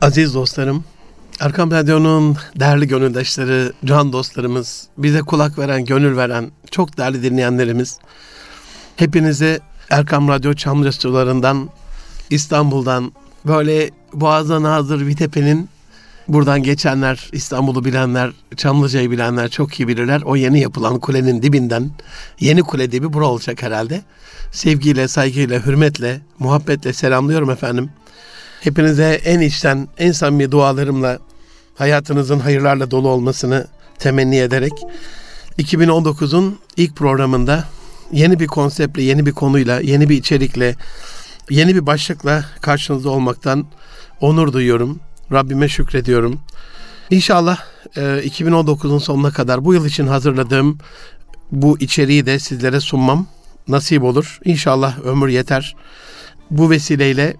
Aziz dostlarım, Erkam Radyo'nun değerli gönüldaşları, can dostlarımız, bize kulak veren, gönül veren, çok değerli dinleyenlerimiz, hepinize Erkam Radyo Çamlıca Stüdyolarından, İstanbul'dan, böyle Boğaz'a Nazır Vitepe'nin buradan geçenler, İstanbul'u bilenler, Çamlıca'yı bilenler çok iyi bilirler. O yeni yapılan kulenin dibinden, yeni kule dibi bura olacak herhalde. Sevgiyle, saygıyla, hürmetle, muhabbetle selamlıyorum efendim. Hepinize en içten, en samimi dualarımla hayatınızın hayırlarla dolu olmasını temenni ederek 2019'un ilk programında yeni bir konseptle, yeni bir konuyla, yeni bir içerikle, yeni bir başlıkla karşınızda olmaktan onur duyuyorum. Rabbime şükrediyorum. İnşallah 2019'un sonuna kadar bu yıl için hazırladığım bu içeriği de sizlere sunmam nasip olur. İnşallah ömür yeter. Bu vesileyle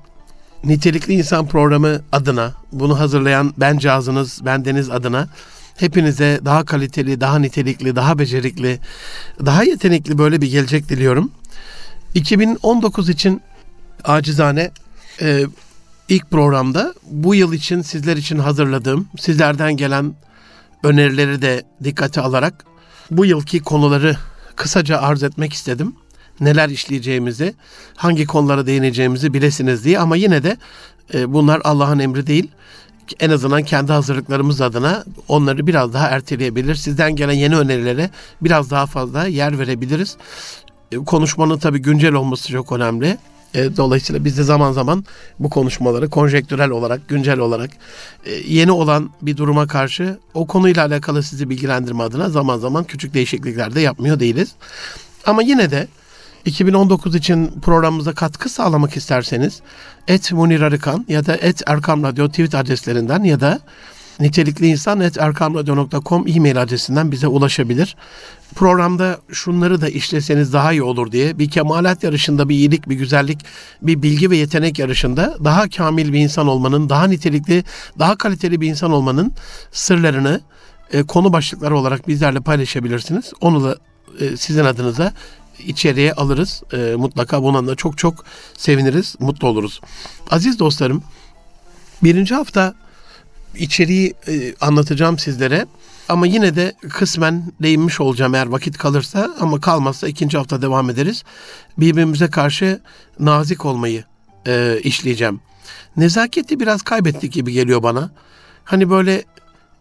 Nitelikli İnsan Programı adına, bunu hazırlayan ben cazınız, bendeniz adına hepinize daha kaliteli, daha nitelikli, daha becerikli, daha yetenekli böyle bir gelecek diliyorum. 2019 için acizane e, ilk programda bu yıl için sizler için hazırladığım, sizlerden gelen önerileri de dikkate alarak bu yılki konuları kısaca arz etmek istedim neler işleyeceğimizi, hangi konulara değineceğimizi bilesiniz diye ama yine de e, bunlar Allah'ın emri değil. En azından kendi hazırlıklarımız adına onları biraz daha erteleyebilir. Sizden gelen yeni önerilere biraz daha fazla yer verebiliriz. E, konuşmanın tabii güncel olması çok önemli. E, dolayısıyla biz de zaman zaman bu konuşmaları konjektürel olarak, güncel olarak e, yeni olan bir duruma karşı o konuyla alakalı sizi bilgilendirme adına zaman zaman küçük değişiklikler de yapmıyor değiliz. Ama yine de 2019 için programımıza katkı sağlamak isterseniz et Munir Arıkan ya da et Erkam Radyo tweet adreslerinden ya da nitelikli insan et erkamradyo.com e-mail adresinden bize ulaşabilir. Programda şunları da işleseniz daha iyi olur diye bir kemalat yarışında bir iyilik, bir güzellik, bir bilgi ve yetenek yarışında daha kamil bir insan olmanın, daha nitelikli, daha kaliteli bir insan olmanın sırlarını e, konu başlıkları olarak bizlerle paylaşabilirsiniz. Onu da e, sizin adınıza içeriye alırız. E, mutlaka bundan da çok çok seviniriz, mutlu oluruz. Aziz dostlarım, birinci hafta içeriği e, anlatacağım sizlere. Ama yine de kısmen değinmiş olacağım eğer vakit kalırsa ama kalmazsa ikinci hafta devam ederiz. Birbirimize karşı nazik olmayı e, işleyeceğim. Nezaketi biraz kaybettik gibi geliyor bana. Hani böyle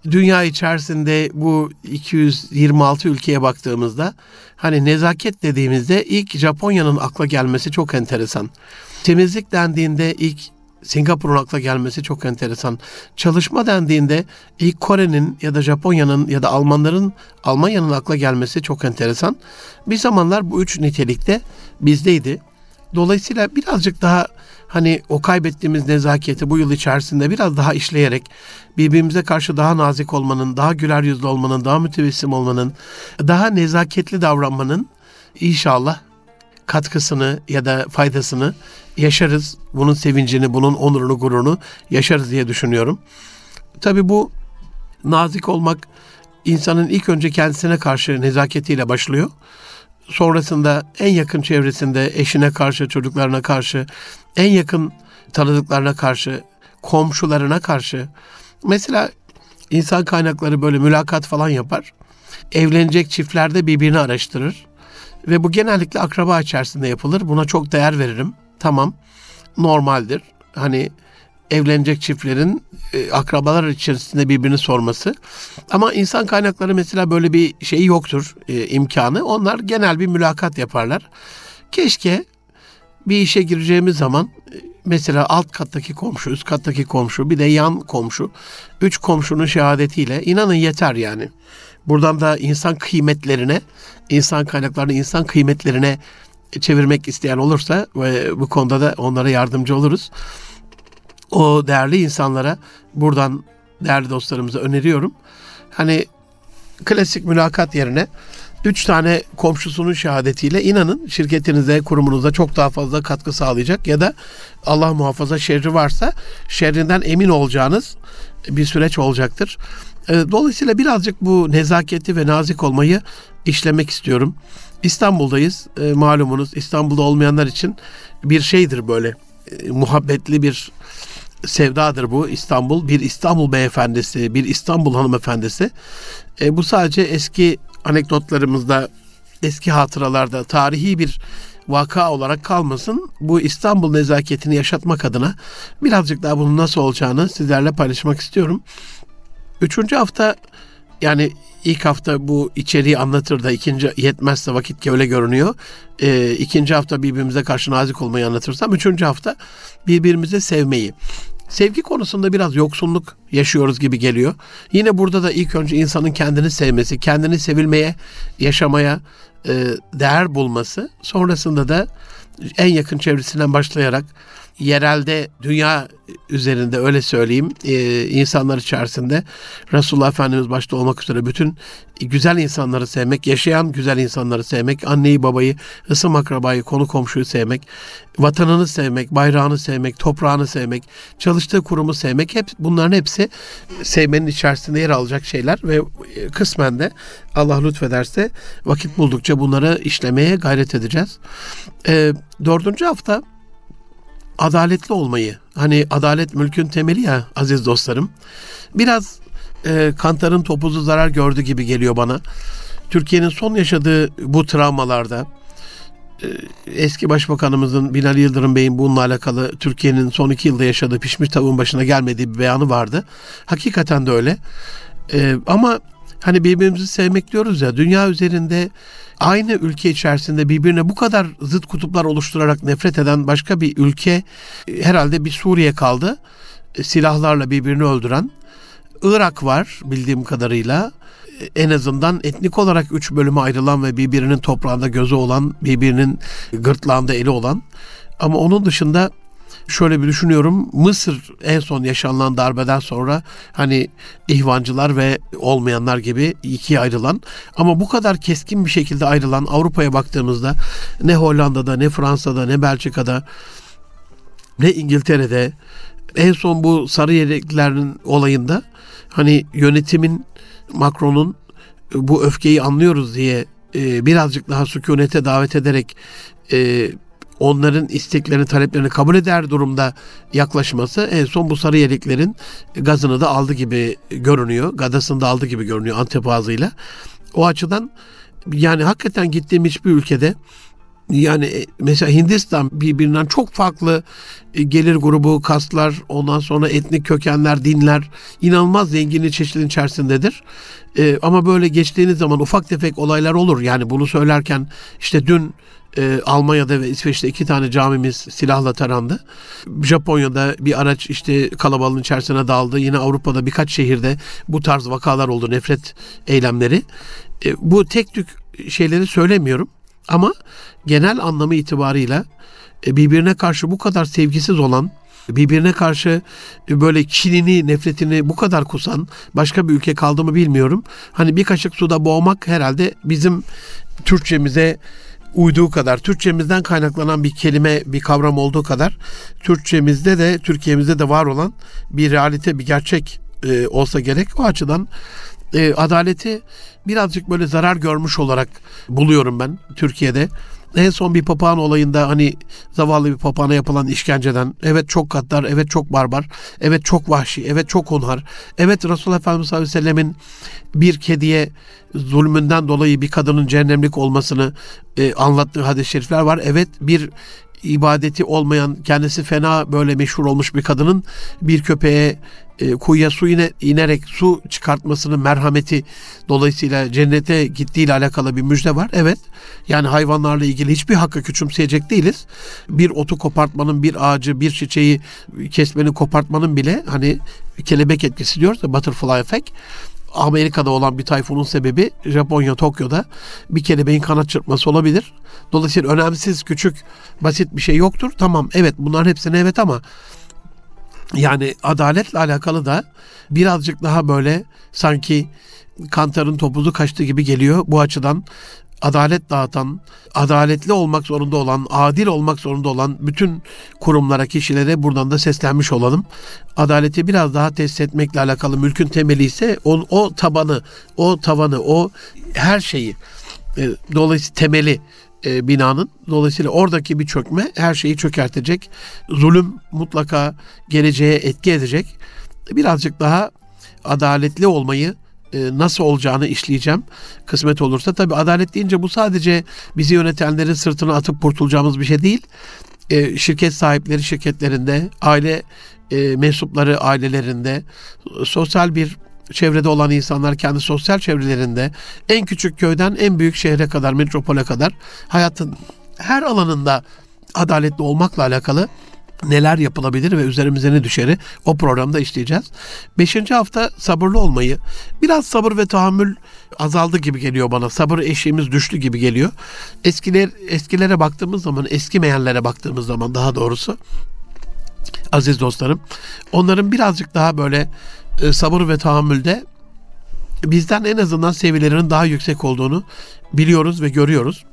dünya içerisinde bu 226 ülkeye baktığımızda hani nezaket dediğimizde ilk Japonya'nın akla gelmesi çok enteresan. Temizlik dendiğinde ilk Singapur'un akla gelmesi çok enteresan. Çalışma dendiğinde ilk Kore'nin ya da Japonya'nın ya da Almanların Almanya'nın akla gelmesi çok enteresan. Bir zamanlar bu üç nitelikte bizdeydi. Dolayısıyla birazcık daha hani o kaybettiğimiz nezaketi bu yıl içerisinde biraz daha işleyerek birbirimize karşı daha nazik olmanın, daha güler yüzlü olmanın, daha mütebessim olmanın, daha nezaketli davranmanın inşallah katkısını ya da faydasını yaşarız. Bunun sevincini, bunun onurunu, gururunu yaşarız diye düşünüyorum. Tabii bu nazik olmak insanın ilk önce kendisine karşı nezaketiyle başlıyor sonrasında en yakın çevresinde eşine karşı, çocuklarına karşı, en yakın tanıdıklarına karşı, komşularına karşı. Mesela insan kaynakları böyle mülakat falan yapar. Evlenecek çiftlerde birbirini araştırır. Ve bu genellikle akraba içerisinde yapılır. Buna çok değer veririm. Tamam, normaldir. Hani evlenecek çiftlerin e, akrabalar içerisinde birbirini sorması. Ama insan kaynakları mesela böyle bir şey yoktur e, imkanı. Onlar genel bir mülakat yaparlar. Keşke bir işe gireceğimiz zaman e, mesela alt kattaki komşu, üst kattaki komşu, bir de yan komşu, üç komşunun şehadetiyle inanın yeter yani. Buradan da insan kıymetlerine, insan kaynaklarını insan kıymetlerine çevirmek isteyen olursa bu konuda da onlara yardımcı oluruz o değerli insanlara buradan değerli dostlarımıza öneriyorum. Hani klasik mülakat yerine üç tane komşusunun şehadetiyle inanın şirketinize, kurumunuza çok daha fazla katkı sağlayacak ya da Allah muhafaza şerri varsa şerrinden emin olacağınız bir süreç olacaktır. Ee, dolayısıyla birazcık bu nezaketi ve nazik olmayı işlemek istiyorum. İstanbul'dayız. E, malumunuz İstanbul'da olmayanlar için bir şeydir böyle e, muhabbetli bir sevdadır bu İstanbul. Bir İstanbul beyefendisi, bir İstanbul hanımefendisi. E, bu sadece eski anekdotlarımızda, eski hatıralarda tarihi bir vaka olarak kalmasın. Bu İstanbul nezaketini yaşatmak adına birazcık daha bunun nasıl olacağını sizlerle paylaşmak istiyorum. Üçüncü hafta yani ilk hafta bu içeriği anlatır da ikinci yetmezse vakit ki öyle görünüyor. Ee, ikinci hafta birbirimize karşı nazik olmayı anlatırsam üçüncü hafta birbirimizi sevmeyi. Sevgi konusunda biraz yoksunluk yaşıyoruz gibi geliyor. Yine burada da ilk önce insanın kendini sevmesi, kendini sevilmeye, yaşamaya e, değer bulması, sonrasında da en yakın çevresinden başlayarak yerelde dünya üzerinde öyle söyleyeyim e, insanlar içerisinde Resulullah Efendimiz başta olmak üzere bütün güzel insanları sevmek, yaşayan güzel insanları sevmek, anneyi babayı, ısım akrabayı, konu komşuyu sevmek, vatanını sevmek, bayrağını sevmek, toprağını sevmek, çalıştığı kurumu sevmek hep bunların hepsi sevmenin içerisinde yer alacak şeyler ve kısmen de Allah lütfederse vakit buldukça bunları işlemeye gayret edeceğiz. E, dördüncü hafta adaletli olmayı. Hani adalet mülkün temeli ya aziz dostlarım. Biraz e, Kantar'ın topuzu zarar gördü gibi geliyor bana. Türkiye'nin son yaşadığı bu travmalarda e, eski başbakanımızın Binali Yıldırım Bey'in bununla alakalı Türkiye'nin son iki yılda yaşadığı pişmiş tavuğun başına gelmediği bir beyanı vardı. Hakikaten de öyle. E, ama hani birbirimizi sevmek diyoruz ya dünya üzerinde aynı ülke içerisinde birbirine bu kadar zıt kutuplar oluşturarak nefret eden başka bir ülke e, herhalde bir Suriye kaldı. E, silahlarla birbirini öldüren. Irak var bildiğim kadarıyla. E, en azından etnik olarak üç bölüme ayrılan ve birbirinin toprağında gözü olan, birbirinin gırtlağında eli olan. Ama onun dışında şöyle bir düşünüyorum. Mısır en son yaşanılan darbeden sonra hani ihvancılar ve olmayanlar gibi ikiye ayrılan ama bu kadar keskin bir şekilde ayrılan Avrupa'ya baktığımızda ne Hollanda'da ne Fransa'da ne Belçika'da ne İngiltere'de en son bu sarı yeleklerin olayında hani yönetimin Macron'un bu öfkeyi anlıyoruz diye e, birazcık daha sükunete davet ederek e, onların isteklerini, taleplerini kabul eder durumda yaklaşması en son bu sarı yeliklerin gazını da aldı gibi görünüyor. Gadasını da aldı gibi görünüyor Antep ağzıyla. O açıdan yani hakikaten gittiğim hiçbir ülkede yani e, mesela Hindistan birbirinden çok farklı e, gelir grubu, kaslar, ondan sonra etnik kökenler, dinler inanılmaz zengini çeşitin içerisindedir. Ee, ama böyle geçtiğiniz zaman ufak tefek olaylar olur. Yani bunu söylerken işte dün e, Almanya'da ve İsveç'te iki tane camimiz silahla tarandı. Japonya'da bir araç işte kalabalığın içerisine daldı. Yine Avrupa'da birkaç şehirde bu tarz vakalar oldu, nefret eylemleri. E, bu tek tük şeyleri söylemiyorum ama genel anlamı itibarıyla e, birbirine karşı bu kadar sevgisiz olan birbirine karşı böyle kinini, nefretini bu kadar kusan başka bir ülke kaldı mı bilmiyorum. Hani bir kaşık suda boğmak herhalde bizim Türkçemize uyduğu kadar, Türkçemizden kaynaklanan bir kelime, bir kavram olduğu kadar Türkçemizde de, Türkiye'mizde de var olan bir realite, bir gerçek e, olsa gerek. O açıdan e, adaleti birazcık böyle zarar görmüş olarak buluyorum ben Türkiye'de. En son bir papağan olayında hani zavallı bir papağana yapılan işkenceden evet çok katlar, evet çok barbar, evet çok vahşi, evet çok hunhar. Evet Resulullah Efendimiz sallallahu aleyhi ve sellemin bir kediye zulmünden dolayı bir kadının cehennemlik olmasını e, anlattığı hadis-i şerifler var. Evet bir ibadeti olmayan kendisi fena böyle meşhur olmuş bir kadının bir köpeğe e, kuyuya su ine, inerek su çıkartmasının merhameti dolayısıyla cennete gittiğiyle alakalı bir müjde var. Evet yani hayvanlarla ilgili hiçbir hakkı küçümseyecek değiliz. Bir otu kopartmanın, bir ağacı, bir çiçeği kesmenin, kopartmanın bile hani kelebek etkisi diyoruz da butterfly effect. Amerika'da olan bir tayfunun sebebi Japonya, Tokyo'da bir kelebeğin kanat çırpması olabilir. Dolayısıyla önemsiz, küçük, basit bir şey yoktur. Tamam evet bunların hepsine evet ama yani adaletle alakalı da birazcık daha böyle sanki kantarın topuzu kaçtı gibi geliyor. Bu açıdan adalet dağıtan, adaletli olmak zorunda olan, adil olmak zorunda olan bütün kurumlara, kişilere buradan da seslenmiş olalım. Adaleti biraz daha tesis etmekle alakalı mülkün temeli ise o, o tabanı, o tavanı, o her şeyi e, dolayısıyla temeli e, binanın. Dolayısıyla oradaki bir çökme her şeyi çökertecek. Zulüm mutlaka geleceğe etki edecek. Birazcık daha adaletli olmayı e, nasıl olacağını işleyeceğim kısmet olursa. Tabi adalet deyince bu sadece bizi yönetenlerin sırtına atıp kurtulacağımız bir şey değil. E, şirket sahipleri şirketlerinde, aile e, mensupları ailelerinde, sosyal bir çevrede olan insanlar kendi sosyal çevrelerinde en küçük köyden en büyük şehre kadar, metropole kadar hayatın her alanında adaletli olmakla alakalı neler yapılabilir ve üzerimize ne düşeri o programda işleyeceğiz. Beşinci hafta sabırlı olmayı, biraz sabır ve tahammül azaldı gibi geliyor bana. Sabır eşiğimiz düştü gibi geliyor. Eskiler eskilere baktığımız zaman, eskimeyenlere baktığımız zaman daha doğrusu aziz dostlarım, onların birazcık daha böyle sabır ve tahammülde bizden en azından seviyelerinin daha yüksek olduğunu biliyoruz ve görüyoruz.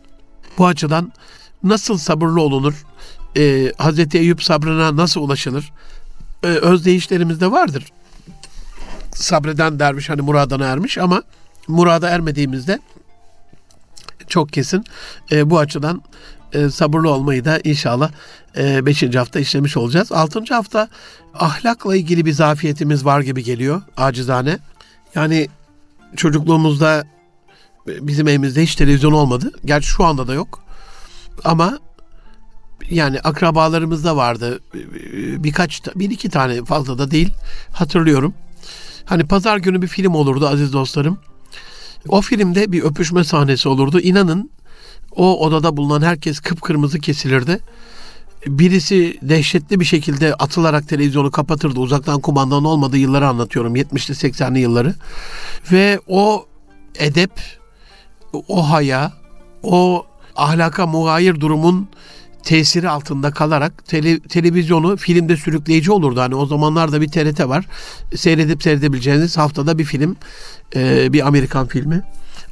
Bu açıdan nasıl sabırlı olunur? Ee, Hazreti Eyüp sabrına nasıl ulaşılır? Ee, özdeyişlerimizde vardır. Sabreden dermiş hani muradına ermiş ama murada ermediğimizde çok kesin e, bu açıdan e, sabırlı olmayı da inşallah 5. E, hafta işlemiş olacağız. 6. hafta ahlakla ilgili bir zafiyetimiz var gibi geliyor acizane. Yani çocukluğumuzda bizim evimizde hiç televizyon olmadı. Gerçi şu anda da yok. Ama yani akrabalarımızda vardı. Birkaç, bir iki tane fazla da değil. Hatırlıyorum. Hani pazar günü bir film olurdu aziz dostlarım. O filmde bir öpüşme sahnesi olurdu. İnanın o odada bulunan herkes kıpkırmızı kesilirdi. Birisi dehşetli bir şekilde atılarak televizyonu kapatırdı. Uzaktan kumandanın olmadığı yılları anlatıyorum. 70'li 80'li yılları. Ve o edep, o haya, o ahlaka muhayir durumun tesiri altında kalarak tele, televizyonu filmde sürükleyici olurdu. Hani o zamanlarda bir TRT var. Seyredip seyredebileceğiniz haftada bir film, e, bir Amerikan filmi.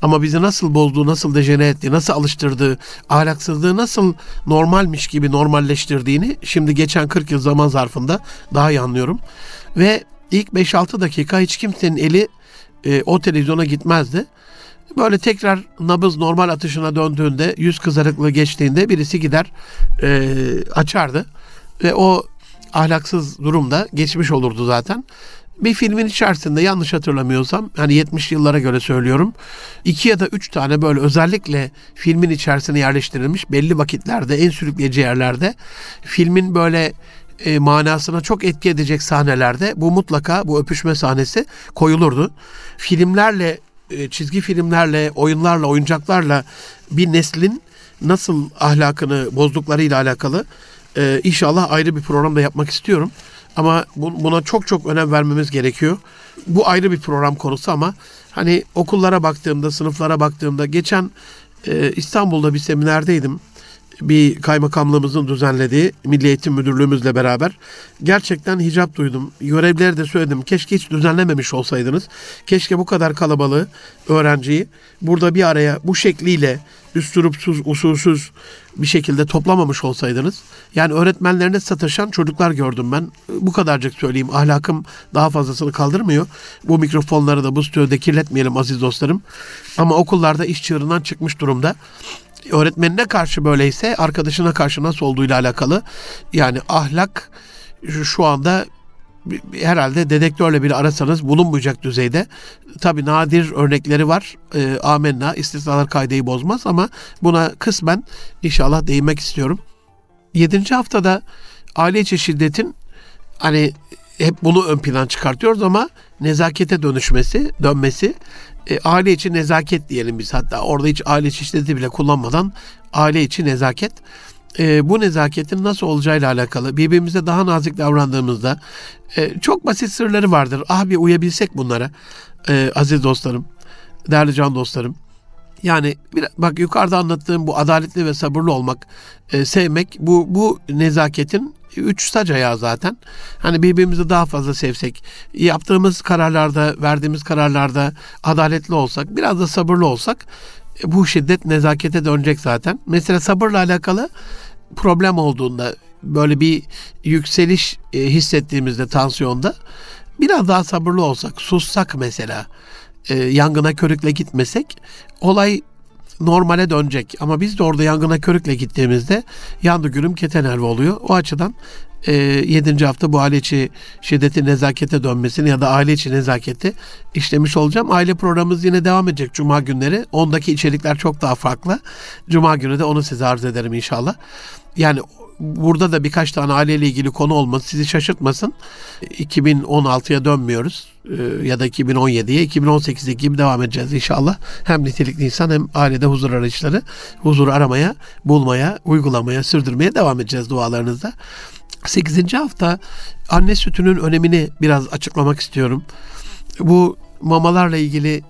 Ama bizi nasıl bozduğu, nasıl dejene ettiği, nasıl alıştırdığı, ahlaksızlığı nasıl normalmiş gibi normalleştirdiğini şimdi geçen 40 yıl zaman zarfında daha iyi anlıyorum. Ve ilk 5-6 dakika hiç kimsenin eli e, o televizyona gitmezdi. Böyle tekrar nabız normal atışına döndüğünde, yüz kızarıklığı geçtiğinde birisi gider e, açardı. Ve o ahlaksız durumda geçmiş olurdu zaten. Bir filmin içerisinde yanlış hatırlamıyorsam hani 70 yıllara göre söylüyorum. iki ya da üç tane böyle özellikle filmin içerisine yerleştirilmiş belli vakitlerde en sürükleyici yerlerde filmin böyle e, manasına çok etki edecek sahnelerde bu mutlaka bu öpüşme sahnesi koyulurdu. Filmlerle e, çizgi filmlerle, oyunlarla, oyuncaklarla bir neslin nasıl ahlakını bozduklarıyla alakalı e, inşallah ayrı bir programda yapmak istiyorum. Ama buna çok çok önem vermemiz gerekiyor. Bu ayrı bir program konusu ama hani okullara baktığımda, sınıflara baktığımda geçen e, İstanbul'da bir seminerdeydim. Bir kaymakamlığımızın düzenlediği Milli Eğitim Müdürlüğümüzle beraber gerçekten hicap duydum. Görevleri de söyledim. Keşke hiç düzenlememiş olsaydınız. Keşke bu kadar kalabalığı öğrenciyi burada bir araya bu şekliyle üstürupsuz, usulsüz bir şekilde toplamamış olsaydınız. Yani öğretmenlerine sataşan çocuklar gördüm ben. Bu kadarcık söyleyeyim. Ahlakım daha fazlasını kaldırmıyor. Bu mikrofonları da bu stüdyoda kirletmeyelim aziz dostlarım. Ama okullarda iş çığırından çıkmış durumda. Öğretmenine karşı böyleyse arkadaşına karşı nasıl olduğuyla alakalı. Yani ahlak şu anda herhalde dedektörle bir arasanız bulunmayacak düzeyde. Tabi nadir örnekleri var. E, amenna istisnalar kaydeyi bozmaz ama buna kısmen inşallah değinmek istiyorum. Yedinci haftada aile içi şiddetin hani hep bunu ön plan çıkartıyoruz ama nezakete dönüşmesi, dönmesi e, aile içi nezaket diyelim biz hatta orada hiç aile içi şiddeti bile kullanmadan aile içi nezaket e, bu nezaketin nasıl olacağıyla alakalı birbirimize daha nazik davrandığımızda e, çok basit sırları vardır. Ah bir uyabilsek bunlara e, aziz dostlarım, değerli can dostlarım. Yani bak yukarıda anlattığım bu adaletli ve sabırlı olmak, e, sevmek bu bu nezaketin üç sac ayağı zaten. Hani birbirimizi daha fazla sevsek, yaptığımız kararlarda, verdiğimiz kararlarda adaletli olsak, biraz da sabırlı olsak bu şiddet nezakete dönecek zaten. Mesela sabırla alakalı problem olduğunda böyle bir yükseliş e, hissettiğimizde tansiyonda biraz daha sabırlı olsak, sussak mesela, e, yangına körükle gitmesek olay normale dönecek. Ama biz de orada yangına körükle gittiğimizde yandı gülüm keten oluyor. O açıdan e, 7. hafta bu aile içi şiddeti nezakete dönmesini ya da aile içi nezaketi işlemiş olacağım. Aile programımız yine devam edecek Cuma günleri. Ondaki içerikler çok daha farklı. Cuma günü de onu size arz ederim inşallah. Yani burada da birkaç tane aileyle ilgili konu olması sizi şaşırtmasın. 2016'ya dönmüyoruz e, ya da 2017'ye 2018'e gibi devam edeceğiz inşallah. Hem nitelikli insan hem ailede huzur arayışları huzur aramaya, bulmaya, uygulamaya, sürdürmeye devam edeceğiz dualarınızda. 8. hafta anne sütünün önemini biraz açıklamak istiyorum. Bu mamalarla ilgili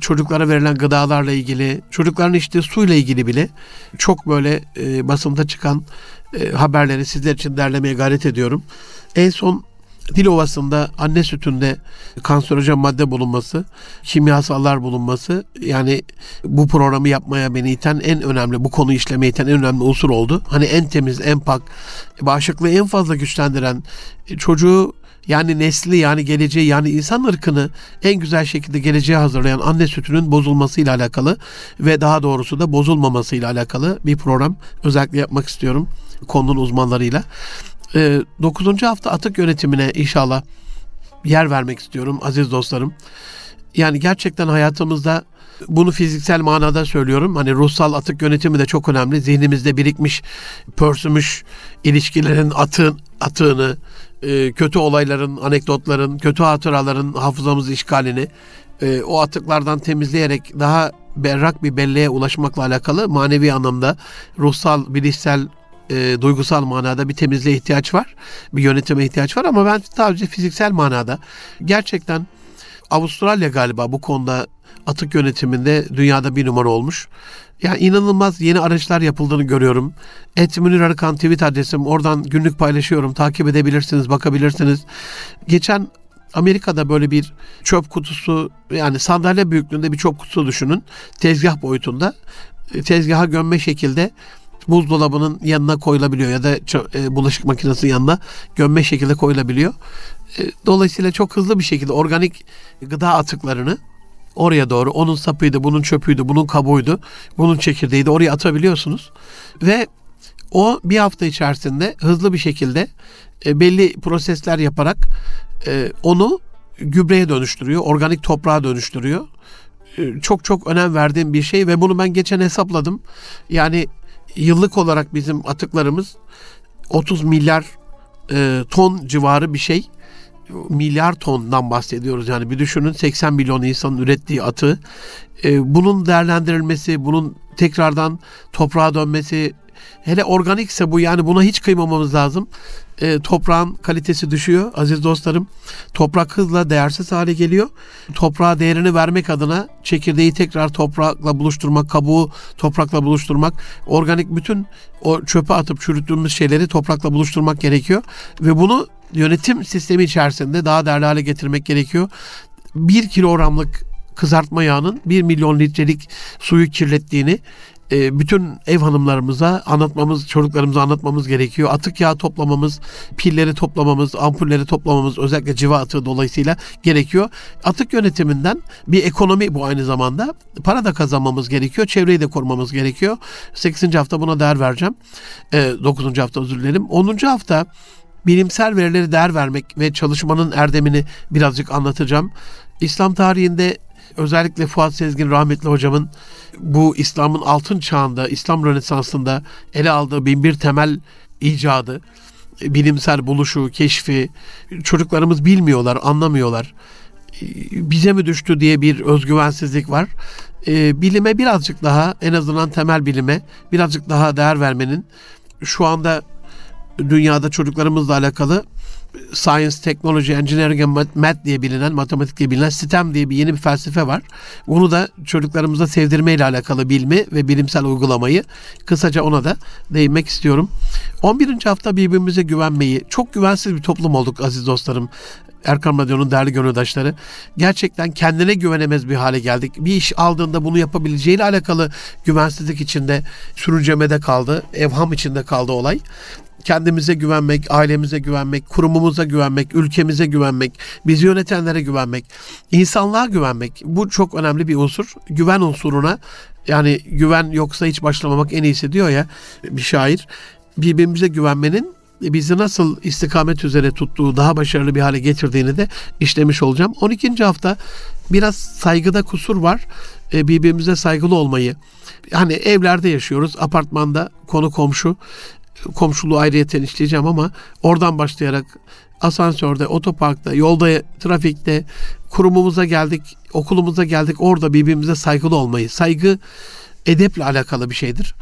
çocuklara verilen gıdalarla ilgili, çocukların içtiği suyla ilgili bile çok böyle e, basında çıkan e, haberleri sizler için derlemeye gayret ediyorum. En son Dilovası'nda anne sütünde kanserojen madde bulunması, kimyasallar bulunması yani bu programı yapmaya beni iten en önemli, bu konuyu işlemeye iten en önemli unsur oldu. Hani en temiz, en pak, bağışıklığı en fazla güçlendiren, çocuğu yani nesli yani geleceği yani insan ırkını en güzel şekilde geleceğe hazırlayan anne sütünün bozulmasıyla alakalı ve daha doğrusu da bozulmamasıyla alakalı bir program özellikle yapmak istiyorum konunun uzmanlarıyla. Ee, 9. hafta atık yönetimine inşallah yer vermek istiyorum aziz dostlarım. Yani gerçekten hayatımızda bunu fiziksel manada söylüyorum. Hani ruhsal atık yönetimi de çok önemli. Zihnimizde birikmiş, pörsümüş ilişkilerin atığın, atığını, e, kötü olayların, anekdotların, kötü hatıraların hafızamız işgalini e, o atıklardan temizleyerek daha berrak bir belleğe ulaşmakla alakalı manevi anlamda, ruhsal, bilişsel, e, duygusal manada bir temizliğe ihtiyaç var. Bir yönetime ihtiyaç var ama ben sadece fiziksel manada gerçekten Avustralya galiba bu konuda atık yönetiminde dünyada bir numara olmuş. Yani inanılmaz yeni araçlar yapıldığını görüyorum. Et Münir Arıkan tweet adresim. Oradan günlük paylaşıyorum. Takip edebilirsiniz, bakabilirsiniz. Geçen Amerika'da böyle bir çöp kutusu yani sandalye büyüklüğünde bir çöp kutusu düşünün. Tezgah boyutunda. E, tezgaha gömme şekilde buzdolabının yanına koyulabiliyor ya da e, bulaşık makinesinin yanına gömme şekilde koyulabiliyor. E, dolayısıyla çok hızlı bir şekilde organik gıda atıklarını oraya doğru onun sapıydı, bunun çöpüydü, bunun kabuğuydu, bunun çekirdeğiydi oraya atabiliyorsunuz. Ve o bir hafta içerisinde hızlı bir şekilde e, belli prosesler yaparak e, onu gübreye dönüştürüyor, organik toprağa dönüştürüyor. E, çok çok önem verdiğim bir şey ve bunu ben geçen hesapladım. Yani yıllık olarak bizim atıklarımız 30 milyar e, ton civarı bir şey milyar tondan bahsediyoruz. Yani bir düşünün 80 milyon insanın ürettiği atı. E, bunun değerlendirilmesi, bunun tekrardan toprağa dönmesi, hele organikse bu yani buna hiç kıymamamız lazım. E, toprağın kalitesi düşüyor aziz dostlarım. Toprak hızla değersiz hale geliyor. Toprağa değerini vermek adına çekirdeği tekrar toprakla buluşturmak, kabuğu toprakla buluşturmak, organik bütün o çöpe atıp çürüttüğümüz şeyleri toprakla buluşturmak gerekiyor. Ve bunu yönetim sistemi içerisinde daha değerli hale getirmek gerekiyor. Bir kilogramlık kızartma yağının 1 milyon litrelik suyu kirlettiğini e, bütün ev hanımlarımıza anlatmamız, çocuklarımıza anlatmamız gerekiyor. Atık yağ toplamamız, pilleri toplamamız, ampulleri toplamamız özellikle civa atığı dolayısıyla gerekiyor. Atık yönetiminden bir ekonomi bu aynı zamanda. Para da kazanmamız gerekiyor. Çevreyi de korumamız gerekiyor. 8. hafta buna değer vereceğim. E, 9. hafta özür dilerim. 10. hafta bilimsel verileri değer vermek ve çalışmanın erdemini birazcık anlatacağım. İslam tarihinde özellikle Fuat Sezgin rahmetli hocamın bu İslam'ın altın çağında, İslam Rönesansı'nda ele aldığı binbir temel icadı, bilimsel buluşu, keşfi çocuklarımız bilmiyorlar, anlamıyorlar. Bize mi düştü diye bir özgüvensizlik var. Ee, bilime birazcık daha, en azından temel bilime birazcık daha değer vermenin şu anda dünyada çocuklarımızla alakalı Science, Technology, Engineering and Math diye bilinen, matematik diye bilinen STEM diye bir yeni bir felsefe var. Bunu da çocuklarımıza sevdirme ile alakalı bilmi ve bilimsel uygulamayı kısaca ona da değinmek istiyorum. 11. hafta birbirimize güvenmeyi, çok güvensiz bir toplum olduk aziz dostlarım. Erkan Radyo'nun değerli gönüldaşları. Gerçekten kendine güvenemez bir hale geldik. Bir iş aldığında bunu yapabileceğiyle alakalı güvensizlik içinde sürüncemede kaldı. Evham içinde kaldı olay. kendimize güvenmek, ailemize güvenmek, kurumumuza güvenmek, ülkemize güvenmek, bizi yönetenlere güvenmek, insanlığa güvenmek. Bu çok önemli bir unsur. Güven unsuruna yani güven yoksa hiç başlamamak en iyisi diyor ya bir şair. Birbirimize güvenmenin bizi nasıl istikamet üzere tuttuğu, daha başarılı bir hale getirdiğini de işlemiş olacağım. 12. hafta biraz saygıda kusur var. E, birbirimize saygılı olmayı. Hani evlerde yaşıyoruz, apartmanda konu komşu komşuluğu ayrıyeten işleyeceğim ama oradan başlayarak asansörde, otoparkta, yolda, trafikte, kurumumuza geldik, okulumuza geldik. Orada birbirimize saygılı olmayı. Saygı edeple alakalı bir şeydir.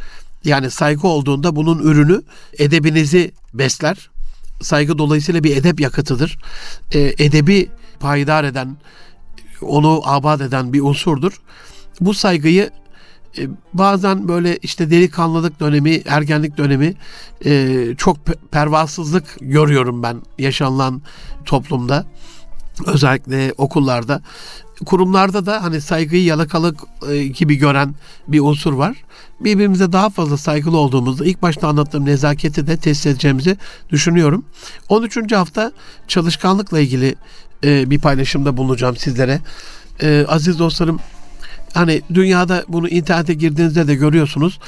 Yani saygı olduğunda bunun ürünü edebinizi besler. Saygı dolayısıyla bir edep yakıtıdır. E, edebi payidar eden, onu abad eden bir unsurdur. Bu saygıyı e, bazen böyle işte delikanlılık dönemi, ergenlik dönemi e, çok pervasızlık görüyorum ben yaşanılan toplumda. Özellikle okullarda. Kurumlarda da hani saygıyı yalakalık e, gibi gören bir unsur var. Birbirimize daha fazla saygılı olduğumuzda ilk başta anlattığım nezaketi de test edeceğimizi düşünüyorum. 13. hafta çalışkanlıkla ilgili bir paylaşımda bulunacağım sizlere. Aziz dostlarım Hani dünyada bunu internete girdiğinizde de görüyorsunuz.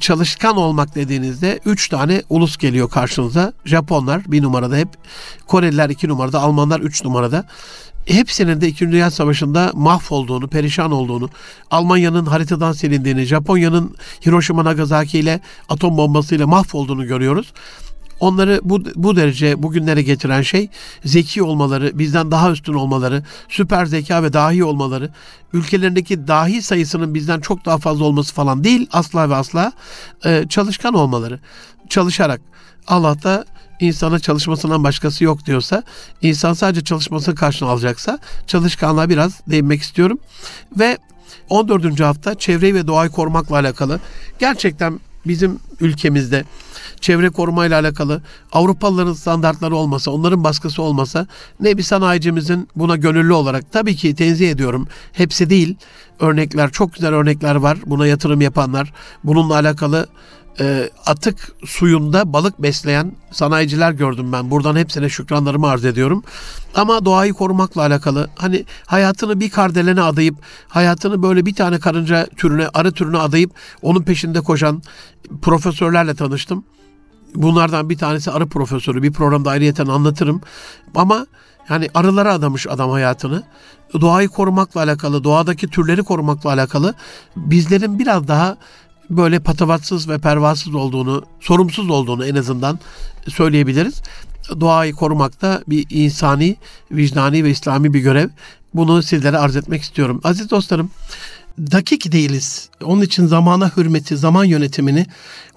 Çalışkan olmak dediğinizde üç tane ulus geliyor karşınıza. Japonlar bir numarada hep, Koreliler iki numarada, Almanlar üç numarada. Hepsinin de İkinci Dünya Savaşı'nda mahvolduğunu, perişan olduğunu, Almanya'nın haritadan silindiğini, Japonya'nın Hiroşima Nagasaki ile atom bombasıyla mahvolduğunu görüyoruz. Onları bu, bu derece bugünlere getiren şey zeki olmaları, bizden daha üstün olmaları, süper zeka ve dahi olmaları, ülkelerindeki dahi sayısının bizden çok daha fazla olması falan değil asla ve asla e, çalışkan olmaları. Çalışarak Allah da insana çalışmasından başkası yok diyorsa, insan sadece çalışmasını karşına alacaksa çalışkanlığa biraz değinmek istiyorum. Ve 14. hafta çevreyi ve doğayı korumakla alakalı gerçekten bizim ülkemizde çevre korumayla alakalı Avrupalıların standartları olmasa, onların baskısı olmasa ne bir sanayicimizin buna gönüllü olarak tabii ki tenzih ediyorum. Hepsi değil. Örnekler, çok güzel örnekler var. Buna yatırım yapanlar, bununla alakalı e, atık suyunda balık besleyen sanayiciler gördüm ben. Buradan hepsine şükranlarımı arz ediyorum. Ama doğayı korumakla alakalı hani hayatını bir kardelene adayıp hayatını böyle bir tane karınca türüne, arı türüne adayıp onun peşinde koşan profesörlerle tanıştım. Bunlardan bir tanesi arı profesörü. Bir programda ayrıyeten anlatırım. Ama yani arılara adamış adam hayatını. Doğayı korumakla alakalı, doğadaki türleri korumakla alakalı bizlerin biraz daha böyle patavatsız ve pervasız olduğunu, sorumsuz olduğunu en azından söyleyebiliriz. Doğayı korumak da bir insani, vicdani ve İslami bir görev. Bunu sizlere arz etmek istiyorum. Aziz dostlarım, dakik değiliz. Onun için zamana hürmeti, zaman yönetimini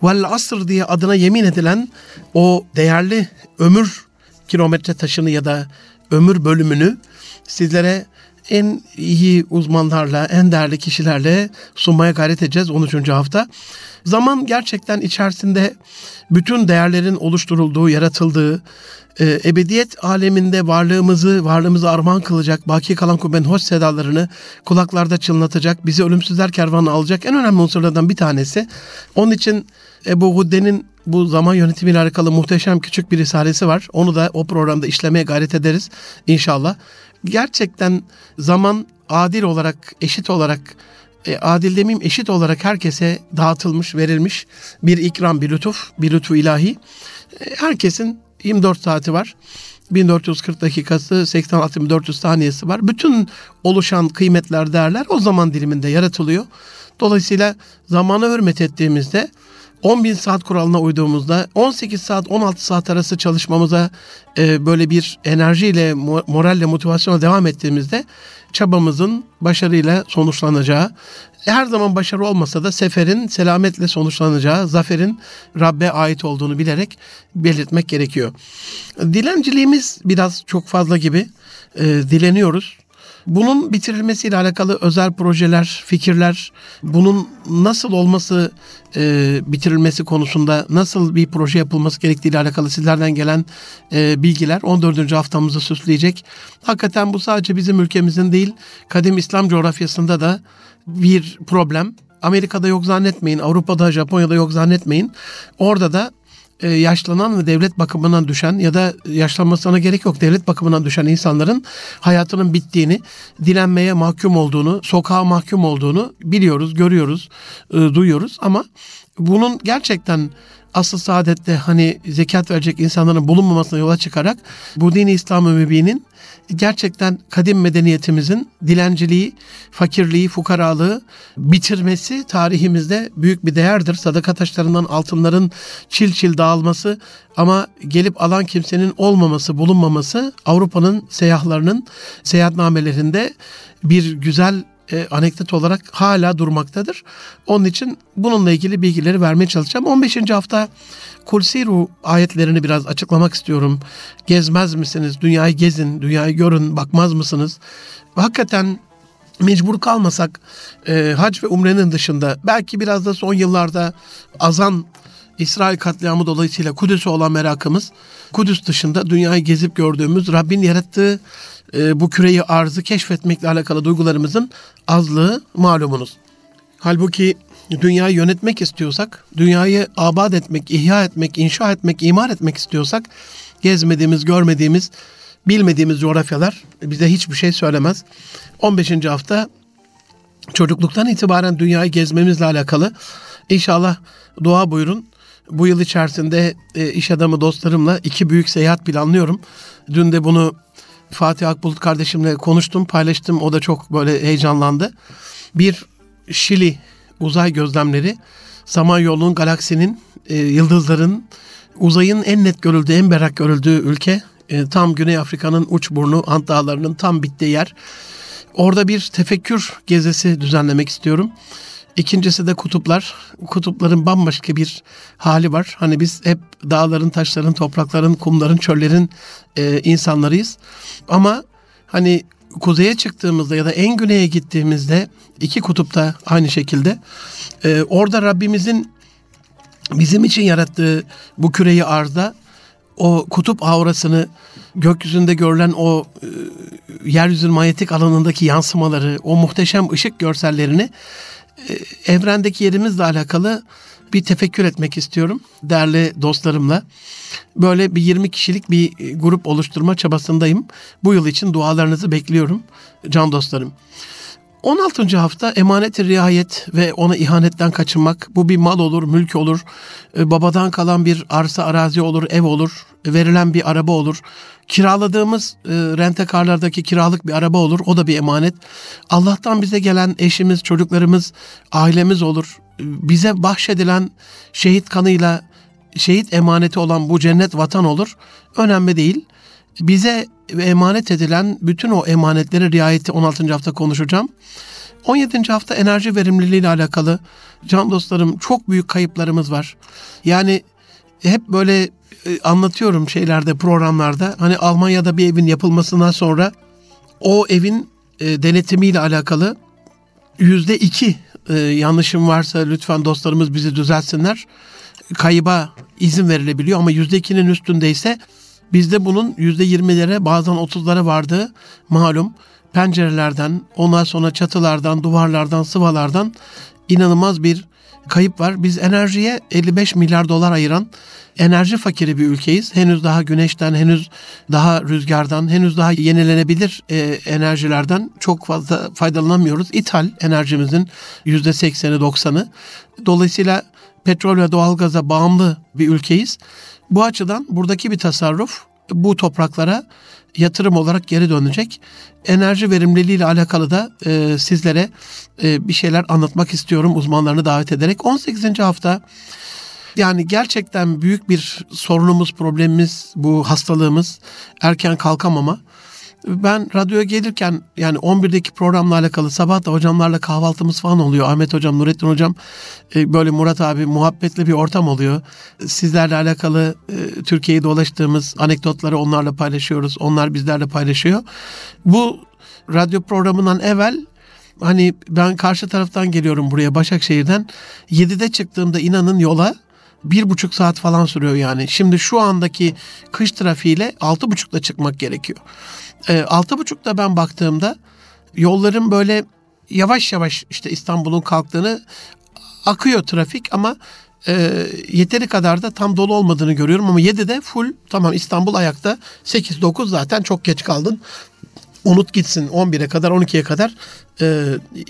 vel asr diye adına yemin edilen o değerli ömür kilometre taşını ya da ömür bölümünü sizlere en iyi uzmanlarla, en değerli kişilerle sunmaya gayret edeceğiz 13. hafta. Zaman gerçekten içerisinde bütün değerlerin oluşturulduğu, yaratıldığı, e, ebediyet aleminde varlığımızı, varlığımızı armağan kılacak, baki kalan kubbenin hoş sedalarını kulaklarda çınlatacak, bizi ölümsüzler kervanına alacak en önemli unsurlardan bir tanesi. Onun için Ebu Hudde'nin bu zaman yönetimiyle alakalı muhteşem küçük bir risalesi var. Onu da o programda işlemeye gayret ederiz inşallah. Gerçekten zaman adil olarak, eşit olarak e, adil demeyeyim eşit olarak herkese dağıtılmış, verilmiş bir ikram, bir lütuf, bir lütfu ilahi. E, herkesin 24 saati var. 1440 dakikası, 86.400 saniyesi var. Bütün oluşan kıymetler, değerler o zaman diliminde yaratılıyor. Dolayısıyla zamana hürmet ettiğimizde 10 bin saat kuralına uyduğumuzda 18 saat 16 saat arası çalışmamıza e, böyle bir enerjiyle moralle motivasyonla devam ettiğimizde çabamızın başarıyla sonuçlanacağı her zaman başarı olmasa da seferin selametle sonuçlanacağı, zaferin Rabbe ait olduğunu bilerek belirtmek gerekiyor. Dilenciliğimiz biraz çok fazla gibi e, dileniyoruz. Bunun bitirilmesiyle alakalı özel projeler, fikirler, bunun nasıl olması, e, bitirilmesi konusunda nasıl bir proje yapılması gerektiğiyle alakalı sizlerden gelen e, bilgiler 14. haftamızı süsleyecek. Hakikaten bu sadece bizim ülkemizin değil, kadim İslam coğrafyasında da bir problem. Amerika'da yok zannetmeyin, Avrupa'da, Japonya'da yok zannetmeyin. Orada da e, yaşlanan ve devlet bakımından düşen ya da yaşlanmasına gerek yok devlet bakımından düşen insanların hayatının bittiğini, dilenmeye mahkum olduğunu, sokağa mahkum olduğunu biliyoruz, görüyoruz, e, duyuyoruz. Ama bunun gerçekten asıl saadette hani zekat verecek insanların bulunmamasına yola çıkarak bu dini İslam-ı Mübin'in gerçekten kadim medeniyetimizin dilenciliği, fakirliği, fukaralığı bitirmesi tarihimizde büyük bir değerdir. Sadaka taşlarından altınların çil çil dağılması ama gelip alan kimsenin olmaması, bulunmaması Avrupa'nın seyahlarının seyahatnamelerinde bir güzel e, anekdot olarak hala durmaktadır. Onun için bununla ilgili bilgileri vermeye çalışacağım. 15. hafta Kulsiru ayetlerini biraz açıklamak istiyorum. Gezmez misiniz? Dünyayı gezin, dünyayı görün, bakmaz mısınız? Hakikaten mecbur kalmasak e, hac ve umrenin dışında belki biraz da son yıllarda azan İsrail katliamı dolayısıyla Kudüs'e olan merakımız Kudüs dışında dünyayı gezip gördüğümüz Rabbin yarattığı e, bu küreyi arzı keşfetmekle alakalı duygularımızın azlığı malumunuz. Halbuki dünyayı yönetmek istiyorsak, dünyayı abad etmek, ihya etmek, inşa etmek, imar etmek istiyorsak gezmediğimiz, görmediğimiz, bilmediğimiz coğrafyalar bize hiçbir şey söylemez. 15. hafta çocukluktan itibaren dünyayı gezmemizle alakalı inşallah dua buyurun. Bu yıl içerisinde e, iş adamı dostlarımla iki büyük seyahat planlıyorum. Dün de bunu Fatih Akbulut kardeşimle konuştum, paylaştım. O da çok böyle heyecanlandı. Bir Şili uzay gözlemleri, Samanyolu'nun, galaksinin, e, yıldızların, uzayın en net görüldüğü, en berrak görüldüğü ülke. E, tam Güney Afrika'nın uç burnu, Ant Dağları'nın tam bittiği yer. Orada bir tefekkür gezisi düzenlemek istiyorum. İkincisi de kutuplar. Kutupların bambaşka bir hali var. Hani biz hep dağların, taşların, toprakların, kumların, çöllerin e, insanlarıyız. Ama hani kuzeye çıktığımızda ya da en güneye gittiğimizde iki kutupta aynı şekilde e, orada Rabbimizin bizim için yarattığı bu küreyi arzda o kutup aurasını gökyüzünde görülen o e, yeryüzünün manyetik alanındaki yansımaları, o muhteşem ışık görsellerini evrendeki yerimizle alakalı bir tefekkür etmek istiyorum değerli dostlarımla. Böyle bir 20 kişilik bir e, grup oluşturma çabasındayım. Bu yıl için dualarınızı bekliyorum can dostlarım. 16. hafta emanet riayet ve ona ihanetten kaçınmak. Bu bir mal olur, mülk olur, e, babadan kalan bir arsa arazi olur, ev olur, verilen bir araba olur. Kiraladığımız e, rentekarlardaki kiralık bir araba olur, o da bir emanet. Allah'tan bize gelen eşimiz, çocuklarımız, ailemiz olur. Bize bahşedilen şehit kanıyla şehit emaneti olan bu cennet vatan olur. Önemli değil. Bize emanet edilen bütün o emanetlere riayeti 16. hafta konuşacağım. 17. hafta enerji verimliliği ile alakalı can dostlarım çok büyük kayıplarımız var. Yani hep böyle e, anlatıyorum şeylerde programlarda hani Almanya'da bir evin yapılmasından sonra o evin e, denetimiyle alakalı yüzde iki e, yanlışım varsa lütfen dostlarımız bizi düzeltsinler. Kayıba izin verilebiliyor ama yüzde ikinin üstündeyse Bizde bunun %20'lere bazen 30'lara vardığı malum pencerelerden, ondan sonra çatılardan, duvarlardan, sıvalardan inanılmaz bir kayıp var. Biz enerjiye 55 milyar dolar ayıran enerji fakiri bir ülkeyiz. Henüz daha güneşten, henüz daha rüzgardan, henüz daha yenilenebilir e, enerjilerden çok fazla faydalanamıyoruz. İthal enerjimizin %80'i 90'ı. Dolayısıyla petrol ve doğalgaza bağımlı bir ülkeyiz. Bu açıdan buradaki bir tasarruf bu topraklara yatırım olarak geri dönecek. Enerji verimliliği ile alakalı da e, sizlere e, bir şeyler anlatmak istiyorum uzmanlarını davet ederek. 18. hafta yani gerçekten büyük bir sorunumuz, problemimiz bu hastalığımız erken kalkamama. Ben radyoya gelirken yani 11'deki programla alakalı sabah da hocamlarla kahvaltımız falan oluyor. Ahmet hocam, Nurettin hocam e, böyle Murat abi muhabbetli bir ortam oluyor. Sizlerle alakalı e, Türkiye'yi dolaştığımız anekdotları onlarla paylaşıyoruz. Onlar bizlerle paylaşıyor. Bu radyo programından evvel hani ben karşı taraftan geliyorum buraya Başakşehir'den. 7'de çıktığımda inanın yola bir buçuk saat falan sürüyor yani. Şimdi şu andaki kış trafiğiyle altı buçukta çıkmak gerekiyor. E, altı buçukta ben baktığımda yolların böyle yavaş yavaş işte İstanbul'un kalktığını akıyor trafik ama e, yeteri kadar da tam dolu olmadığını görüyorum ama 7'de full tamam İstanbul ayakta 8-9 zaten çok geç kaldın. Unut gitsin 11'e kadar 12'ye kadar e,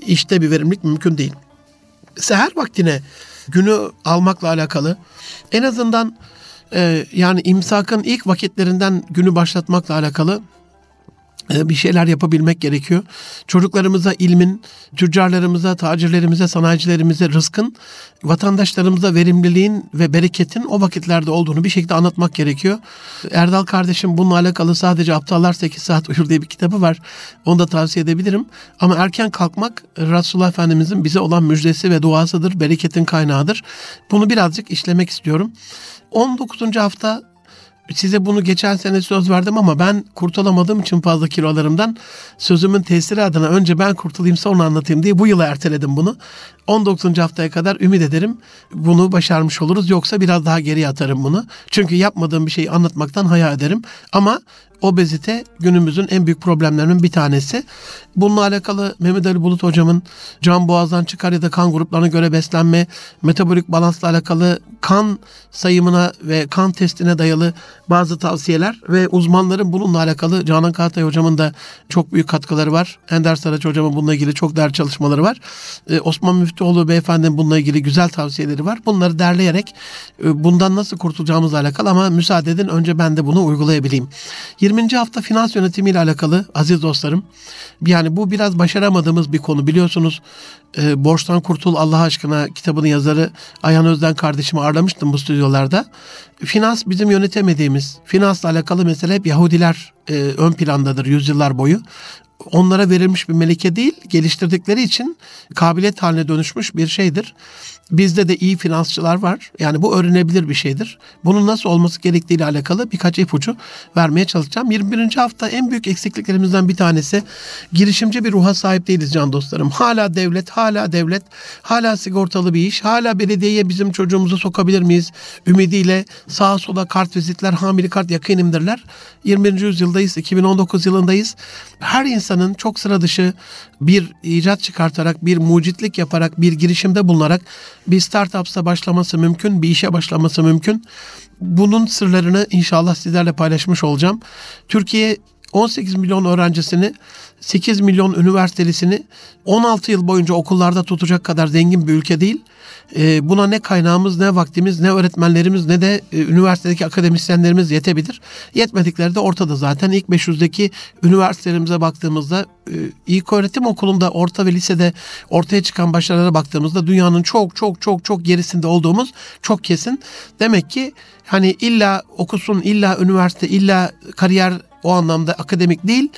işte bir verimlilik mümkün değil. Seher vaktine günü almakla alakalı en azından e, yani imsakın ilk vakitlerinden günü başlatmakla alakalı bir şeyler yapabilmek gerekiyor. Çocuklarımıza ilmin, tüccarlarımıza, tacirlerimize, sanayicilerimize rızkın, vatandaşlarımıza verimliliğin ve bereketin o vakitlerde olduğunu bir şekilde anlatmak gerekiyor. Erdal kardeşim bununla alakalı sadece Aptallar 8 Saat Uyur diye bir kitabı var. Onu da tavsiye edebilirim. Ama erken kalkmak Resulullah Efendimizin bize olan müjdesi ve duasıdır, bereketin kaynağıdır. Bunu birazcık işlemek istiyorum. 19. hafta size bunu geçen sene söz verdim ama ben kurtulamadığım için fazla kilolarımdan sözümün tesiri adına önce ben kurtulayım sonra anlatayım diye bu yıla erteledim bunu. 19. haftaya kadar ümit ederim bunu başarmış oluruz. Yoksa biraz daha geriye atarım bunu. Çünkü yapmadığım bir şeyi anlatmaktan hayal ederim. Ama obezite günümüzün en büyük problemlerinin bir tanesi. Bununla alakalı Mehmet Ali Bulut hocamın can boğazdan çıkar ya da kan gruplarına göre beslenme, metabolik balansla alakalı kan sayımına ve kan testine dayalı bazı tavsiyeler ve uzmanların bununla alakalı Canan Kahtay hocamın da çok büyük katkıları var. Ender Saraç hocamın bununla ilgili çok değerli çalışmaları var. Ee, Osman Müftüoğlu beyefendinin bununla ilgili güzel tavsiyeleri var. Bunları derleyerek e, bundan nasıl kurtulacağımızla alakalı ama müsaade edin önce ben de bunu uygulayabileyim. 20. hafta finans yönetimi ile alakalı aziz dostlarım. Yani bu biraz başaramadığımız bir konu biliyorsunuz. E, Borçtan Kurtul Allah aşkına kitabının yazarı Ayhan Özden kardeşimi ağırlamıştım bu stüdyolarda. Finans bizim yönetemediğimiz, finansla alakalı mesele hep Yahudiler e, ön plandadır yüzyıllar boyu onlara verilmiş bir meleke değil, geliştirdikleri için kabiliyet haline dönüşmüş bir şeydir. Bizde de iyi finansçılar var. Yani bu öğrenebilir bir şeydir. Bunun nasıl olması gerektiği ile alakalı birkaç ipucu vermeye çalışacağım. 21. hafta en büyük eksikliklerimizden bir tanesi girişimci bir ruha sahip değiliz can dostlarım. Hala devlet, hala devlet, hala sigortalı bir iş, hala belediyeye bizim çocuğumuzu sokabilir miyiz? Ümidiyle sağa sola kart vizitler, hamili kart yakınımdırlar. 21. yüzyıldayız, 2019 yılındayız. Her insanın çok sıra dışı bir icat çıkartarak, bir mucitlik yaparak, bir girişimde bulunarak bir startupsa başlaması mümkün, bir işe başlaması mümkün. Bunun sırlarını inşallah sizlerle paylaşmış olacağım. Türkiye 18 milyon öğrencisini, 8 milyon üniversitelisini 16 yıl boyunca okullarda tutacak kadar zengin bir ülke değil. Ee, buna ne kaynağımız, ne vaktimiz, ne öğretmenlerimiz, ne de e, üniversitedeki akademisyenlerimiz yetebilir. Yetmedikleri de ortada zaten. ilk 500'deki üniversitelerimize baktığımızda e, ilk öğretim okulunda, orta ve lisede ortaya çıkan başarılara baktığımızda dünyanın çok çok çok çok gerisinde olduğumuz çok kesin. Demek ki hani illa okusun, illa üniversite, illa kariyer o anlamda akademik değil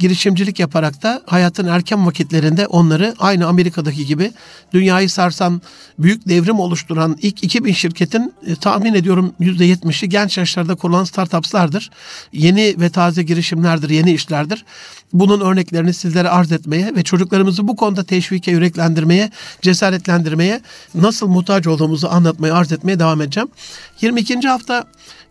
girişimcilik yaparak da hayatın erken vakitlerinde onları aynı Amerika'daki gibi dünyayı sarsan büyük devrim oluşturan ilk 2000 şirketin e, tahmin ediyorum %70'i genç yaşlarda kurulan startupslardır. Yeni ve taze girişimlerdir, yeni işlerdir. Bunun örneklerini sizlere arz etmeye ve çocuklarımızı bu konuda teşvike, yüreklendirmeye, cesaretlendirmeye, nasıl muhtaç olduğumuzu anlatmaya, arz etmeye devam edeceğim. 22. hafta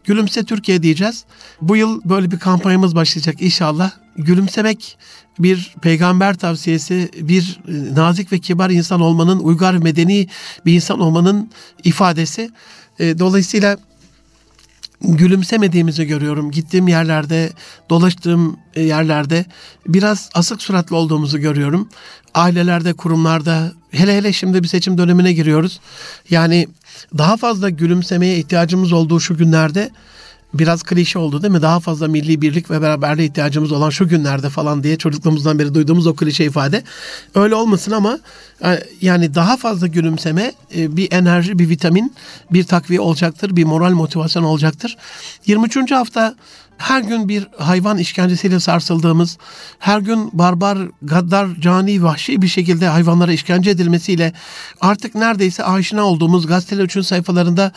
Gülümse Türkiye diyeceğiz. Bu yıl böyle bir kampanyamız başlayacak inşallah. Gülümsemek bir peygamber tavsiyesi, bir e, nazik ve kibar insan olmanın, uygar medeni bir insan olmanın ifadesi. E, dolayısıyla gülümsemediğimizi görüyorum. Gittiğim yerlerde, dolaştığım e, yerlerde biraz asık suratlı olduğumuzu görüyorum. Ailelerde, kurumlarda, hele hele şimdi bir seçim dönemine giriyoruz. Yani daha fazla gülümsemeye ihtiyacımız olduğu şu günlerde biraz klişe oldu değil mi? Daha fazla milli birlik ve beraberliğe ihtiyacımız olan şu günlerde falan diye çocukluğumuzdan beri duyduğumuz o klişe ifade. Öyle olmasın ama e, yani daha fazla gülümseme e, bir enerji, bir vitamin, bir takviye olacaktır, bir moral motivasyon olacaktır. 23. hafta her gün bir hayvan işkencesiyle sarsıldığımız, her gün barbar, gaddar, cani, vahşi bir şekilde hayvanlara işkence edilmesiyle artık neredeyse aşina olduğumuz gazeteler üçün sayfalarında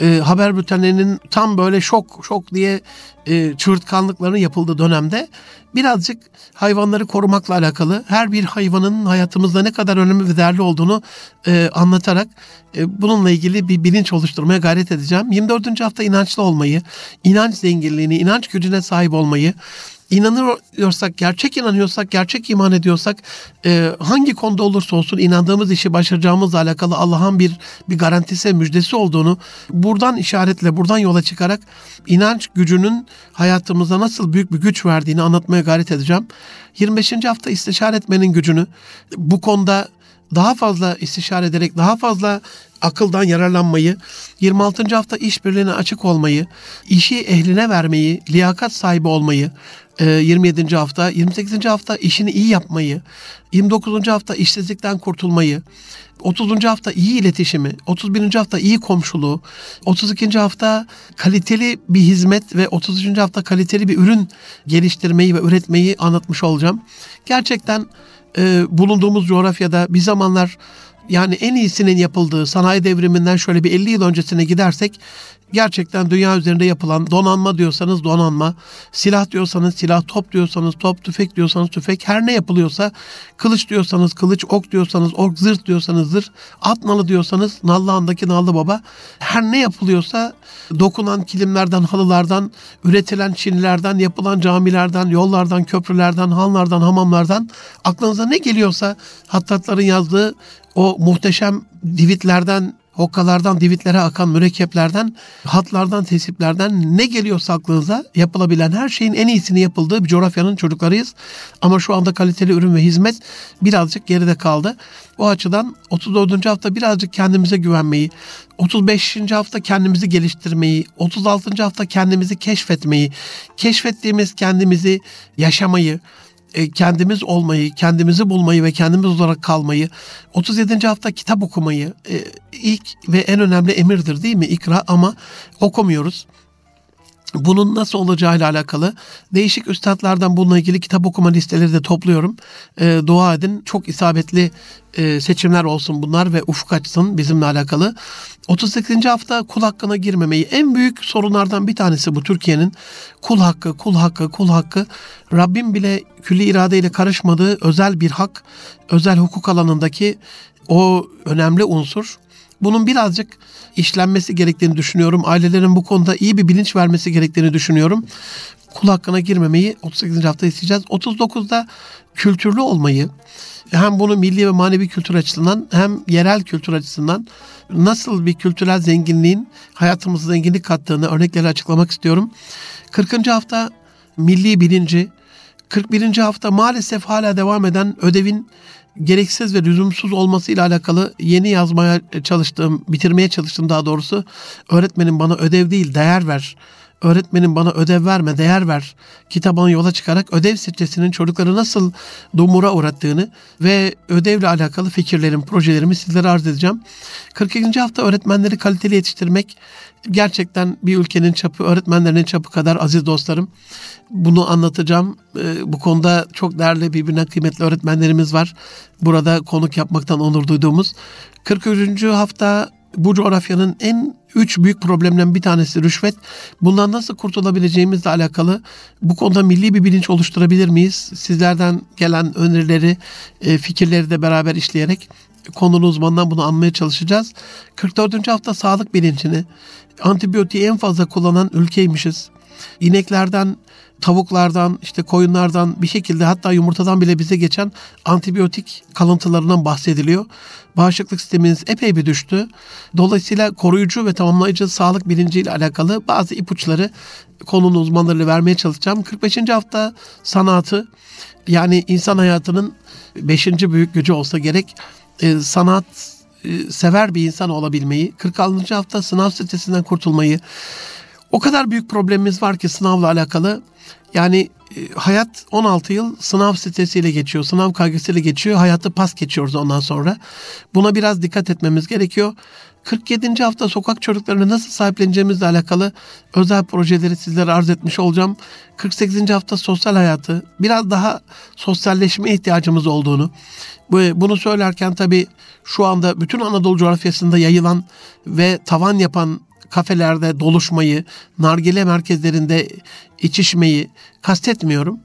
e, haber bültenlerinin tam böyle şok şok diye e, çığırtkanlıkların yapıldığı dönemde birazcık hayvanları korumakla alakalı her bir hayvanın hayatımızda ne kadar önemli ve değerli olduğunu e, anlatarak e, bununla ilgili bir bilinç oluşturmaya gayret edeceğim. 24. hafta inançlı olmayı, inanç zenginliğini, inanç gücüne sahip olmayı, inanıyorsak, gerçek inanıyorsak, gerçek iman ediyorsak e, hangi konuda olursa olsun inandığımız işi başaracağımızla alakalı Allah'ın bir bir garantisi, müjdesi olduğunu buradan işaretle, buradan yola çıkarak inanç gücünün hayatımıza nasıl büyük bir güç verdiğini anlatmaya gayret edeceğim. 25. hafta istişare etmenin gücünü bu konuda daha fazla istişare ederek daha fazla akıldan yararlanmayı, 26. hafta işbirliğine açık olmayı, işi ehline vermeyi, liyakat sahibi olmayı, 27. E, hafta, 28. hafta işini iyi yapmayı, 29. hafta işsizlikten kurtulmayı, 30. hafta iyi iletişimi, 31. hafta iyi komşuluğu, 32. hafta kaliteli bir hizmet ve 33. hafta kaliteli bir ürün geliştirmeyi ve üretmeyi anlatmış olacağım. Gerçekten e, bulunduğumuz coğrafyada bir zamanlar yani en iyisinin yapıldığı sanayi devriminden şöyle bir 50 yıl öncesine gidersek gerçekten dünya üzerinde yapılan donanma diyorsanız donanma, silah diyorsanız silah, top diyorsanız top, tüfek diyorsanız tüfek, her ne yapılıyorsa kılıç diyorsanız kılıç, ok diyorsanız ok, zırh diyorsanız zırh, at nalı diyorsanız Nallıhan'daki Nallı Baba, her ne yapılıyorsa dokunan kilimlerden, halılardan, üretilen çinilerden, yapılan camilerden, yollardan, köprülerden, hanlardan, hamamlardan aklınıza ne geliyorsa hattatların yazdığı o muhteşem divitlerden okkalardan, divitlere akan mürekkeplerden, hatlardan, tesiplerden ne geliyorsa aklınıza yapılabilen her şeyin en iyisini yapıldığı bir coğrafyanın çocuklarıyız. Ama şu anda kaliteli ürün ve hizmet birazcık geride kaldı. O açıdan 34. hafta birazcık kendimize güvenmeyi, 35. hafta kendimizi geliştirmeyi, 36. hafta kendimizi keşfetmeyi, keşfettiğimiz kendimizi yaşamayı, e, kendimiz olmayı, kendimizi bulmayı ve kendimiz olarak kalmayı, 37. hafta kitap okumayı e, ilk ve en önemli emirdir değil mi? İkra ama okumuyoruz. Bunun nasıl olacağıyla alakalı değişik üstadlardan bununla ilgili kitap okuma listeleri de topluyorum. E, dua edin. Çok isabetli e, seçimler olsun bunlar ve ufuk açsın bizimle alakalı. 38. hafta kul hakkına girmemeyi en büyük sorunlardan bir tanesi bu Türkiye'nin. Kul hakkı, kul hakkı, kul hakkı. Rabbim bile külli iradeyle karışmadığı özel bir hak, özel hukuk alanındaki o önemli unsur. Bunun birazcık işlenmesi gerektiğini düşünüyorum. Ailelerin bu konuda iyi bir bilinç vermesi gerektiğini düşünüyorum. Kul hakkına girmemeyi 38. hafta isteyeceğiz. 39'da kültürlü olmayı hem bunu milli ve manevi kültür açısından hem yerel kültür açısından nasıl bir kültürel zenginliğin hayatımıza zenginlik kattığını örnekleri açıklamak istiyorum. 40. hafta milli bilinci, 41. hafta maalesef hala devam eden ödevin gereksiz ve lüzumsuz olmasıyla alakalı yeni yazmaya çalıştığım, bitirmeye çalıştım daha doğrusu. Öğretmenim bana ödev değil değer ver. Öğretmenin bana ödev verme, değer ver kitabına yola çıkarak ödev stresinin çocukları nasıl dumura uğrattığını ve ödevle alakalı fikirlerim, projelerimi sizlere arz edeceğim. 42. hafta öğretmenleri kaliteli yetiştirmek gerçekten bir ülkenin çapı, öğretmenlerinin çapı kadar aziz dostlarım. Bunu anlatacağım. Ee, bu konuda çok değerli birbirine kıymetli öğretmenlerimiz var. Burada konuk yapmaktan onur duyduğumuz. 43. hafta bu coğrafyanın en üç büyük problemden bir tanesi rüşvet. Bundan nasıl kurtulabileceğimizle alakalı bu konuda milli bir bilinç oluşturabilir miyiz? Sizlerden gelen önerileri, e, fikirleri de beraber işleyerek konunun uzmanından bunu anlamaya çalışacağız. 44. hafta sağlık bilincini, antibiyotiği en fazla kullanan ülkeymişiz. İneklerden, tavuklardan, işte koyunlardan bir şekilde hatta yumurtadan bile bize geçen antibiyotik kalıntılarından bahsediliyor. Bağışıklık sisteminiz epey bir düştü. Dolayısıyla koruyucu ve tamamlayıcı sağlık bilinciyle alakalı bazı ipuçları konunun uzmanlarıyla vermeye çalışacağım. 45. hafta sanatı yani insan hayatının 5. büyük gücü olsa gerek e, sanat e, sever bir insan olabilmeyi, 46. hafta sınav stresinden kurtulmayı. O kadar büyük problemimiz var ki sınavla alakalı. Yani e, hayat 16 yıl sınav stresiyle geçiyor, sınav kaygısıyla geçiyor. Hayatı pas geçiyoruz ondan sonra. Buna biraz dikkat etmemiz gerekiyor. 47. hafta sokak çocuklarını nasıl sahipleneceğimizle alakalı özel projeleri sizlere arz etmiş olacağım. 48. hafta sosyal hayatı, biraz daha sosyalleşme ihtiyacımız olduğunu, bunu söylerken tabii şu anda bütün Anadolu coğrafyasında yayılan ve tavan yapan kafelerde doluşmayı, nargile merkezlerinde içişmeyi kastetmiyorum.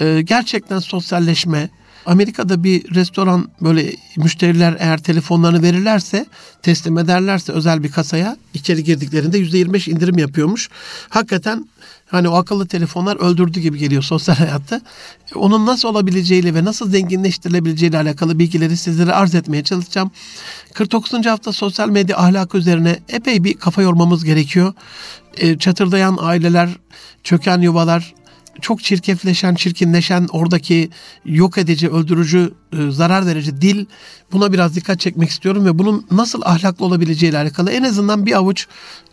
Ee, gerçekten sosyalleşme, Amerika'da bir restoran böyle müşteriler eğer telefonlarını verirlerse teslim ederlerse özel bir kasaya içeri girdiklerinde %25 indirim yapıyormuş. Hakikaten Hani o akıllı telefonlar öldürdü gibi geliyor sosyal hayatta. Onun nasıl olabileceğiyle ve nasıl zenginleştirilebileceğiyle alakalı bilgileri sizlere arz etmeye çalışacağım. 49. hafta sosyal medya ahlakı üzerine epey bir kafa yormamız gerekiyor. Çatırdayan aileler, çöken yuvalar, çok çirkefleşen, çirkinleşen, oradaki yok edici, öldürücü, e, zarar verici dil buna biraz dikkat çekmek istiyorum ve bunun nasıl ahlaklı olabileceği ile alakalı en azından bir avuç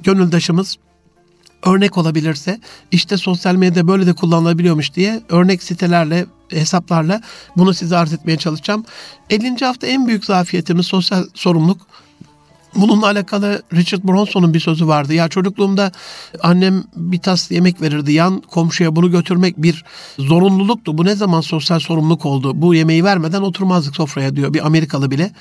gönüldaşımız örnek olabilirse işte sosyal medyada böyle de kullanılabiliyormuş diye örnek sitelerle hesaplarla bunu size arz etmeye çalışacağım. 50. hafta en büyük zafiyetimiz sosyal sorumluluk. Bununla alakalı Richard Bronson'un bir sözü vardı. Ya çocukluğumda annem bir tas yemek verirdi. Yan komşuya bunu götürmek bir zorunluluktu. Bu ne zaman sosyal sorumluluk oldu? Bu yemeği vermeden oturmazdık sofraya diyor bir Amerikalı bile.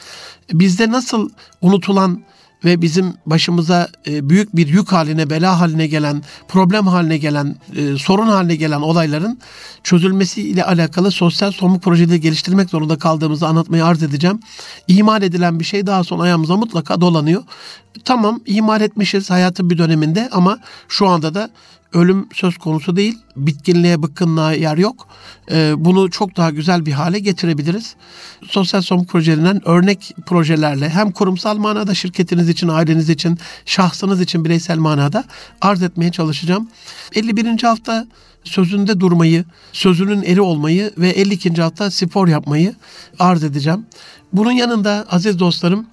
Bizde nasıl unutulan ve bizim başımıza e, büyük bir yük haline, bela haline gelen, problem haline gelen, e, sorun haline gelen olayların çözülmesi ile alakalı sosyal sorumluluk projeleri geliştirmek zorunda kaldığımızı anlatmayı arz edeceğim. İhmal edilen bir şey daha sonra ayağımıza mutlaka dolanıyor. Tamam ihmal etmişiz hayatın bir döneminde ama şu anda da ölüm söz konusu değil. Bitkinliğe, bıkkınlığa yer yok. Ee, bunu çok daha güzel bir hale getirebiliriz. Sosyal sorumluluk projelerinden örnek projelerle hem kurumsal manada şirketiniz için, aileniz için, şahsınız için bireysel manada arz etmeye çalışacağım. 51. hafta sözünde durmayı, sözünün eri olmayı ve 52. hafta spor yapmayı arz edeceğim. Bunun yanında aziz dostlarım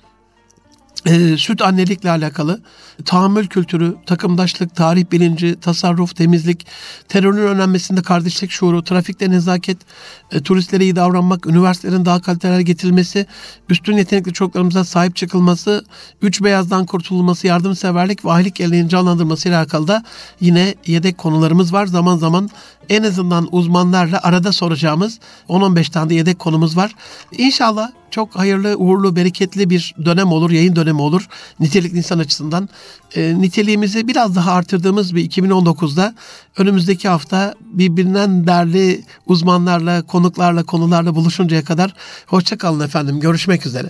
e, süt annelikle alakalı tahammül kültürü, takımdaşlık, tarih bilinci, tasarruf, temizlik, terörün önlenmesinde kardeşlik şuuru, trafikte nezaket, e, turistlere iyi davranmak, üniversitelerin daha kaliteli getirilmesi, üstün yetenekli çocuklarımıza sahip çıkılması, üç beyazdan kurtulması, yardımseverlik ve ahilik geleneğini canlandırması ile alakalı da yine yedek konularımız var. Zaman zaman en azından uzmanlarla arada soracağımız 10-15 tane de yedek konumuz var. İnşallah çok hayırlı, uğurlu, bereketli bir dönem olur, yayın dönemi olur nitelikli insan açısından. E, niteliğimizi biraz daha artırdığımız bir 2019'da önümüzdeki hafta birbirinden değerli uzmanlarla, konuklarla, konularla buluşuncaya kadar hoşçakalın efendim. Görüşmek üzere.